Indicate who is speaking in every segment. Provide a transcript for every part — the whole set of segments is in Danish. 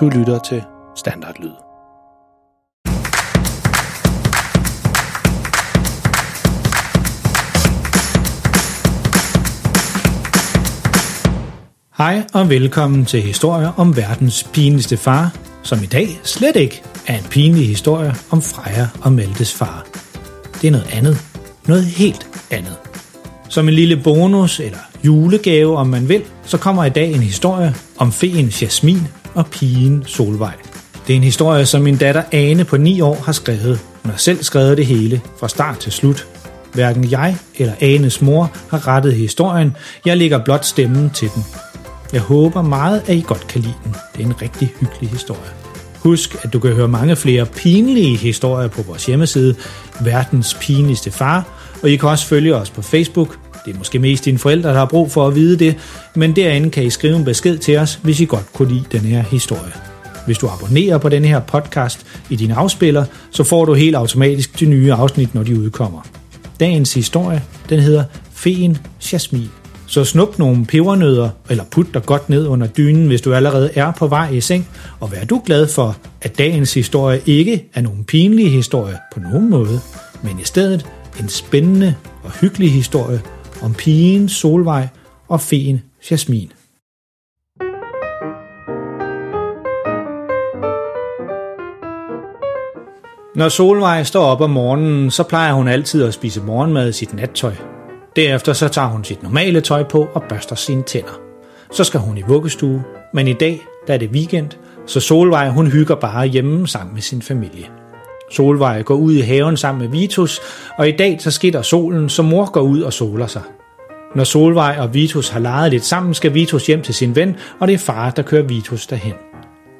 Speaker 1: Du lytter til Standardlyd. Hej og velkommen til historier om verdens pinligste far, som i dag slet ikke er en pinlig historie om Freja og Maltes far. Det er noget andet. Noget helt andet. Som en lille bonus eller julegave, om man vil, så kommer i dag en historie om feen Jasmin og pigen Solvej. Det er en historie, som min datter Ane på 9 år har skrevet. Hun har selv skrevet det hele, fra start til slut. Hverken jeg eller Anes mor har rettet historien. Jeg lægger blot stemmen til den. Jeg håber meget, at I godt kan lide den. Det er en rigtig hyggelig historie. Husk, at du kan høre mange flere pinlige historier på vores hjemmeside, Verdens Pinligste Far, og I kan også følge os på Facebook. Det er måske mest dine forældre, der har brug for at vide det, men derinde kan I skrive en besked til os, hvis I godt kunne lide den her historie. Hvis du abonnerer på denne her podcast i din afspiller, så får du helt automatisk de nye afsnit, når de udkommer. Dagens historie, den hedder Feen Jasmin. Så snup nogle pebernødder, eller put dig godt ned under dynen, hvis du allerede er på vej i seng, og vær du glad for, at dagens historie ikke er nogen pinlige historie på nogen måde, men i stedet en spændende og hyggelig historie om pigen Solvej og feen Jasmin. Når Solvej står op om morgenen, så plejer hun altid at spise morgenmad i sit nattøj. Derefter så tager hun sit normale tøj på og børster sine tænder. Så skal hun i vuggestue, men i dag der er det weekend, så Solvej hun hygger bare hjemme sammen med sin familie. Solvej går ud i haven sammen med Vitus, og i dag så skitter solen, så mor går ud og soler sig. Når Solvej og Vitus har leget lidt sammen, skal Vitus hjem til sin ven, og det er far, der kører Vitus derhen.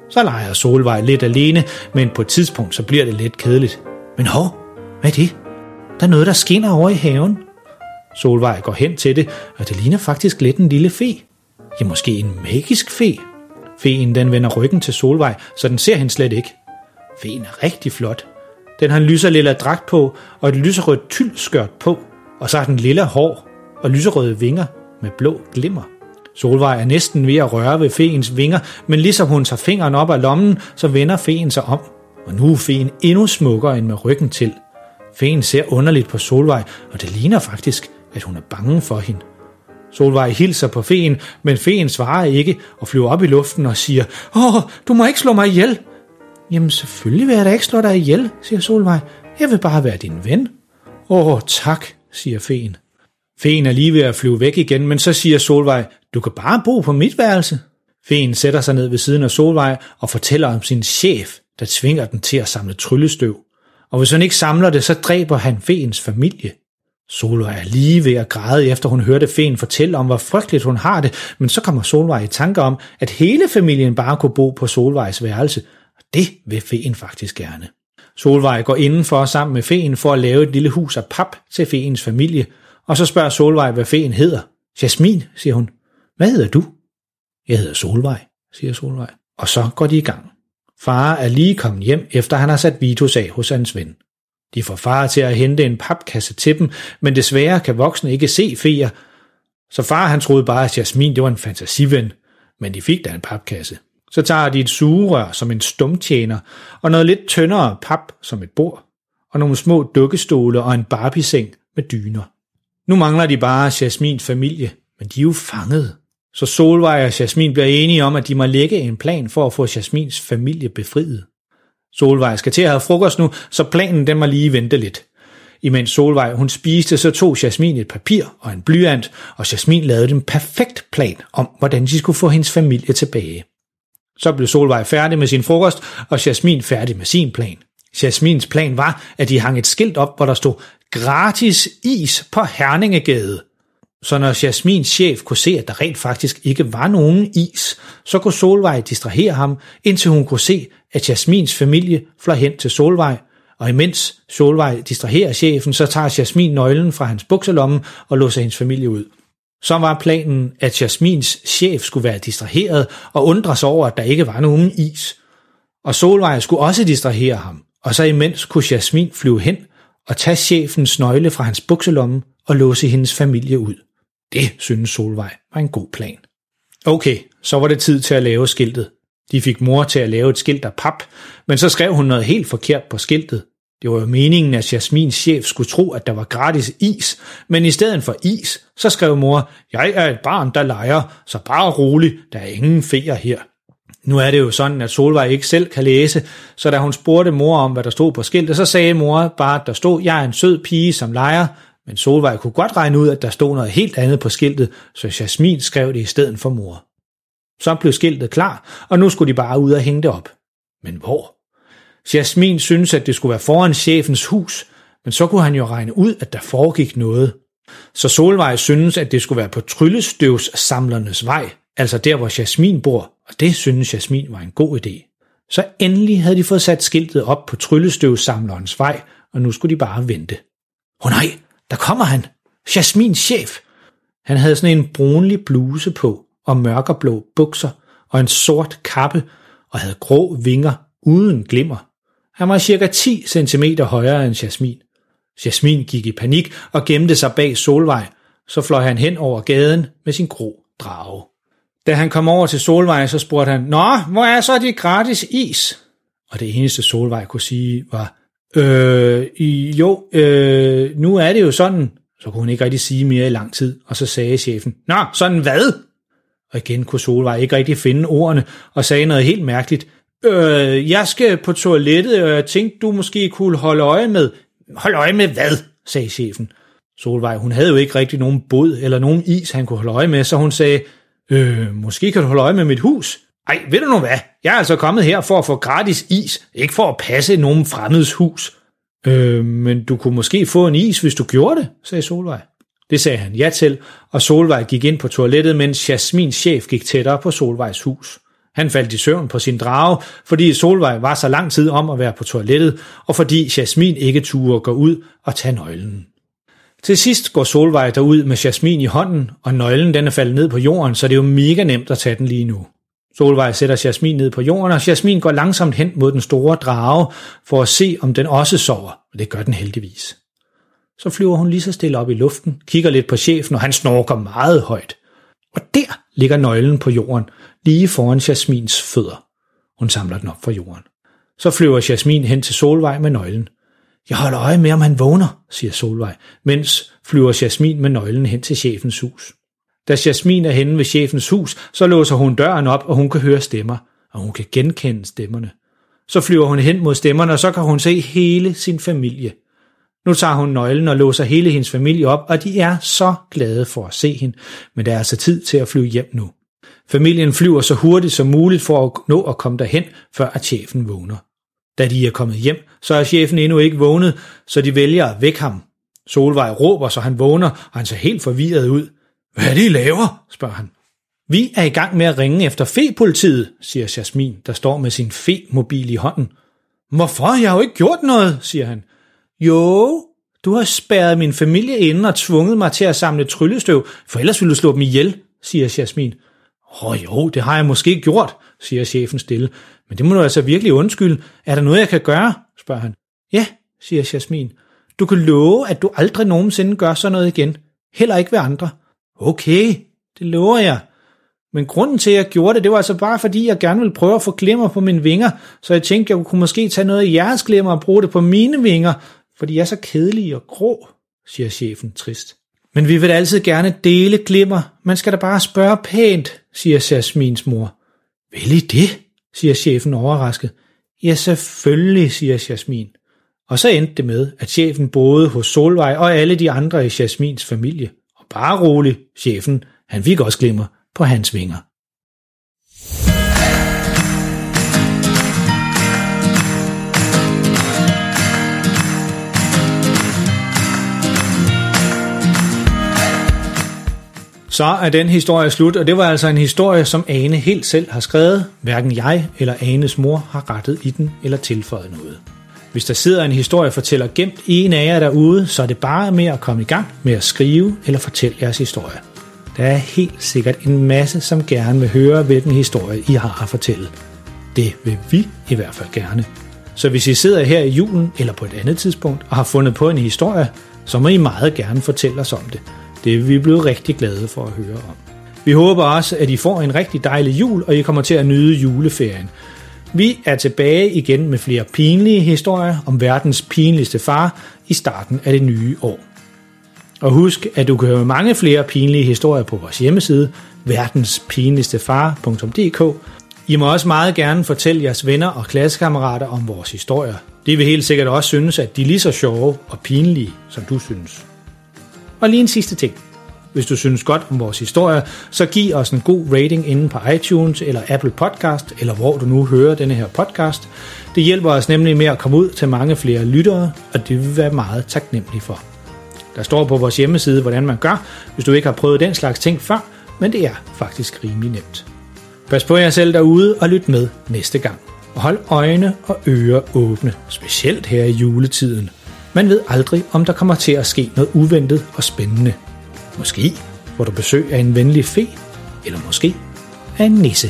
Speaker 1: Så leger Solvej lidt alene, men på et tidspunkt så bliver det lidt kedeligt. Men hov, hvad er det? Der er noget, der skinner over i haven. Solvej går hen til det, og det ligner faktisk lidt en lille fe. Ja, måske en magisk fe. Feen den vender ryggen til Solvej, så den ser hende slet ikke. Feen er rigtig flot. Den har en lyser lilla dragt på, og et lyserødt tyldskørt på, og så har den lilla hår og lyserøde vinger med blå glimmer. Solvej er næsten ved at røre ved feens vinger, men ligesom hun tager fingeren op af lommen, så vender feen sig om. Og nu er feen endnu smukkere end med ryggen til. Feen ser underligt på Solvej, og det ligner faktisk, at hun er bange for hende. Solvej hilser på feen, men feen svarer ikke og flyver op i luften og siger, Åh, du må ikke slå mig ihjel. Jamen selvfølgelig vil jeg da ikke slå dig ihjel, siger Solvej. Jeg vil bare være din ven. Åh, tak, siger feen. Feen er lige ved at flyve væk igen, men så siger Solvej, du kan bare bo på mit værelse. Feen sætter sig ned ved siden af Solvej og fortæller om sin chef, der tvinger den til at samle tryllestøv. Og hvis han ikke samler det, så dræber han feens familie. Solvej er lige ved at græde, efter hun hørte Feen fortælle om, hvor frygteligt hun har det, men så kommer Solvej i tanke om, at hele familien bare kunne bo på Solvejs værelse, det vil Feen faktisk gerne. Solvej går indenfor sammen med Feen for at lave et lille hus af pap til Feens familie, og så spørger Solvej, hvad Feen hedder. Jasmin, siger hun. Hvad hedder du? Jeg hedder Solvej, siger Solvej. Og så går de i gang. Far er lige kommet hjem, efter han har sat Vitus af hos hans ven. De får far til at hente en papkasse til dem, men desværre kan voksne ikke se feer, så far han troede bare, at Jasmin det var en fantasiven, men de fik da en papkasse. Så tager de et sugerør som en stumtjener, og noget lidt tyndere pap som et bord, og nogle små dukkestole og en barbieseng med dyner. Nu mangler de bare Jasmins familie, men de er jo fanget. Så Solvej og Jasmin bliver enige om, at de må lægge en plan for at få Jasmins familie befriet. Solvej skal til at have frokost nu, så planen den må lige vente lidt. Imens Solvej hun spiste, så tog Jasmin et papir og en blyant, og Jasmin lavede en perfekt plan om, hvordan de skulle få hendes familie tilbage. Så blev Solvej færdig med sin frokost, og Jasmin færdig med sin plan. Jasmins plan var, at de hang et skilt op, hvor der stod gratis is på Herningegade. Så når Jasmins chef kunne se, at der rent faktisk ikke var nogen is, så kunne Solvej distrahere ham, indtil hun kunne se, at Jasmins familie fløj hen til Solvej, og imens Solvej distraherer chefen, så tager Jasmin nøglen fra hans bukselomme og låser hendes familie ud. Så var planen, at Jasmins chef skulle være distraheret og undre sig over, at der ikke var nogen is. Og Solvej skulle også distrahere ham, og så imens kunne Jasmin flyve hen og tage chefens nøgle fra hans bukselomme og låse hendes familie ud. Det synes Solvej var en god plan. Okay, så var det tid til at lave skiltet. De fik mor til at lave et skilt af pap, men så skrev hun noget helt forkert på skiltet. Det var jo meningen, at Jasmins chef skulle tro, at der var gratis is, men i stedet for is, så skrev mor, jeg er et barn, der leger, så bare rolig, der er ingen feer her. Nu er det jo sådan, at Solvej ikke selv kan læse, så da hun spurgte mor om, hvad der stod på skiltet, så sagde mor bare, at der stod, jeg er en sød pige, som leger, men Solvej kunne godt regne ud, at der stod noget helt andet på skiltet, så Jasmin skrev det i stedet for mor. Så blev skiltet klar, og nu skulle de bare ud og hænge det op. Men hvor? Jasmin synes, at det skulle være foran chefens hus, men så kunne han jo regne ud, at der foregik noget. Så Solvej synes, at det skulle være på tryllestøvssamlernes vej, altså der, hvor Jasmin bor, og det synes Jasmin var en god idé. Så endelig havde de fået sat skiltet op på tryllestøvsamlerens vej, og nu skulle de bare vente. Åh oh nej, der kommer han! Jasmins chef! Han havde sådan en brunlig bluse på, og mørkerblå bukser, og en sort kappe, og havde grå vinger uden glimmer. Han var cirka 10 cm højere end Jasmin. Jasmin gik i panik og gemte sig bag Solvej. Så fløj han hen over gaden med sin grå drage. Da han kom over til Solvej, så spurgte han, Nå, hvor er så de gratis is? Og det eneste Solvej kunne sige var, Øh, jo, øh, nu er det jo sådan, så kunne hun ikke rigtig sige mere i lang tid, og så sagde chefen, Nå, sådan hvad? Og igen kunne Solvej ikke rigtig finde ordene, og sagde noget helt mærkeligt. Øh, jeg skal på toilettet, og jeg tænkte, du måske kunne holde øje med. Hold øje med hvad? sagde chefen. Solvej, hun havde jo ikke rigtig nogen båd eller nogen is, han kunne holde øje med, så hun sagde, øh, måske kan du holde øje med mit hus. Ej, ved du nu hvad? Jeg er altså kommet her for at få gratis is, ikke for at passe nogen fremmeds hus. Øh, men du kunne måske få en is, hvis du gjorde det, sagde Solvej. Det sagde han ja til, og Solvej gik ind på toilettet, mens Jasmins chef gik tættere på Solvejs hus. Han faldt i søvn på sin drage, fordi Solvej var så lang tid om at være på toilettet, og fordi Jasmin ikke turde gå ud og tage nøglen. Til sidst går Solvej derud med Jasmin i hånden, og nøglen den er faldet ned på jorden, så det er jo mega nemt at tage den lige nu. Solvej sætter Jasmin ned på jorden, og Jasmin går langsomt hen mod den store drage for at se, om den også sover, og det gør den heldigvis. Så flyver hun lige så stille op i luften, kigger lidt på chefen, og han snorker meget højt. Og der ligger nøglen på jorden, lige foran Jasmins fødder. Hun samler den op fra jorden. Så flyver Jasmin hen til Solvej med nøglen. Jeg holder øje med, om han vågner, siger Solvej, mens flyver Jasmin med nøglen hen til chefens hus. Da Jasmin er henne ved chefens hus, så låser hun døren op, og hun kan høre stemmer, og hun kan genkende stemmerne. Så flyver hun hen mod stemmerne, og så kan hun se hele sin familie. Nu tager hun nøglen og låser hele hendes familie op, og de er så glade for at se hende, men der er altså tid til at flyve hjem nu. Familien flyver så hurtigt som muligt for at nå at komme derhen, før at chefen vågner. Da de er kommet hjem, så er chefen endnu ikke vågnet, så de vælger at vække ham. Solvej råber, så han vågner, og han ser helt forvirret ud. Hvad er det, I laver? spørger han. Vi er i gang med at ringe efter fe-politiet, siger Jasmin, der står med sin fe-mobil i hånden. Hvorfor? Jeg har jo ikke gjort noget, siger han. Jo, du har spærret min familie inde og tvunget mig til at samle tryllestøv, for ellers ville du slå dem ihjel, siger Jasmin. Åh oh, jo, det har jeg måske gjort, siger chefen stille. Men det må du altså virkelig undskylde. Er der noget, jeg kan gøre? spørger han. Ja, siger Jasmin. Du kan love, at du aldrig nogensinde gør sådan noget igen. Heller ikke ved andre. Okay, det lover jeg. Men grunden til, at jeg gjorde det, det var altså bare fordi, jeg gerne ville prøve at få glimmer på mine vinger, så jeg tænkte, jeg kunne måske tage noget af jeres glimmer og bruge det på mine vinger, for de er så kedelig og grå, siger chefen trist. Men vi vil altid gerne dele glimmer. Man skal da bare spørge pænt, siger Jasmins mor. Vil I det? siger chefen overrasket. Ja, selvfølgelig, siger Jasmin. Og så endte det med, at chefen boede hos Solvej og alle de andre i Jasmins familie. Og bare rolig, chefen, han fik også glimmer på hans vinger. Så er den historie slut, og det var altså en historie, som Ane helt selv har skrevet. Hverken jeg eller Anes mor har rettet i den eller tilføjet noget. Hvis der sidder en historiefortæller gemt i en af jer derude, så er det bare med at komme i gang med at skrive eller fortælle jeres historie. Der er helt sikkert en masse, som gerne vil høre, hvilken historie I har at fortælle. Det vil vi i hvert fald gerne. Så hvis I sidder her i julen eller på et andet tidspunkt og har fundet på en historie, så må I meget gerne fortælle os om det. Det er vi blevet rigtig glade for at høre om. Vi håber også, at I får en rigtig dejlig jul, og I kommer til at nyde juleferien. Vi er tilbage igen med flere pinlige historier om verdens pinligste far i starten af det nye år. Og husk, at du kan høre mange flere pinlige historier på vores hjemmeside, verdenspinligstefar.dk. I må også meget gerne fortælle jeres venner og klassekammerater om vores historier. De vil helt sikkert også synes, at de er lige så sjove og pinlige, som du synes. Og lige en sidste ting. Hvis du synes godt om vores historie, så giv os en god rating inde på iTunes eller Apple Podcast, eller hvor du nu hører denne her podcast. Det hjælper os nemlig med at komme ud til mange flere lyttere, og det vil vi være meget taknemmelige for. Der står på vores hjemmeside, hvordan man gør, hvis du ikke har prøvet den slags ting før, men det er faktisk rimelig nemt. Pas på jer selv derude og lyt med næste gang. Og hold øjne og ører åbne, specielt her i juletiden. Man ved aldrig, om der kommer til at ske noget uventet og spændende. Måske får du besøg af en venlig fe, eller måske af en nisse.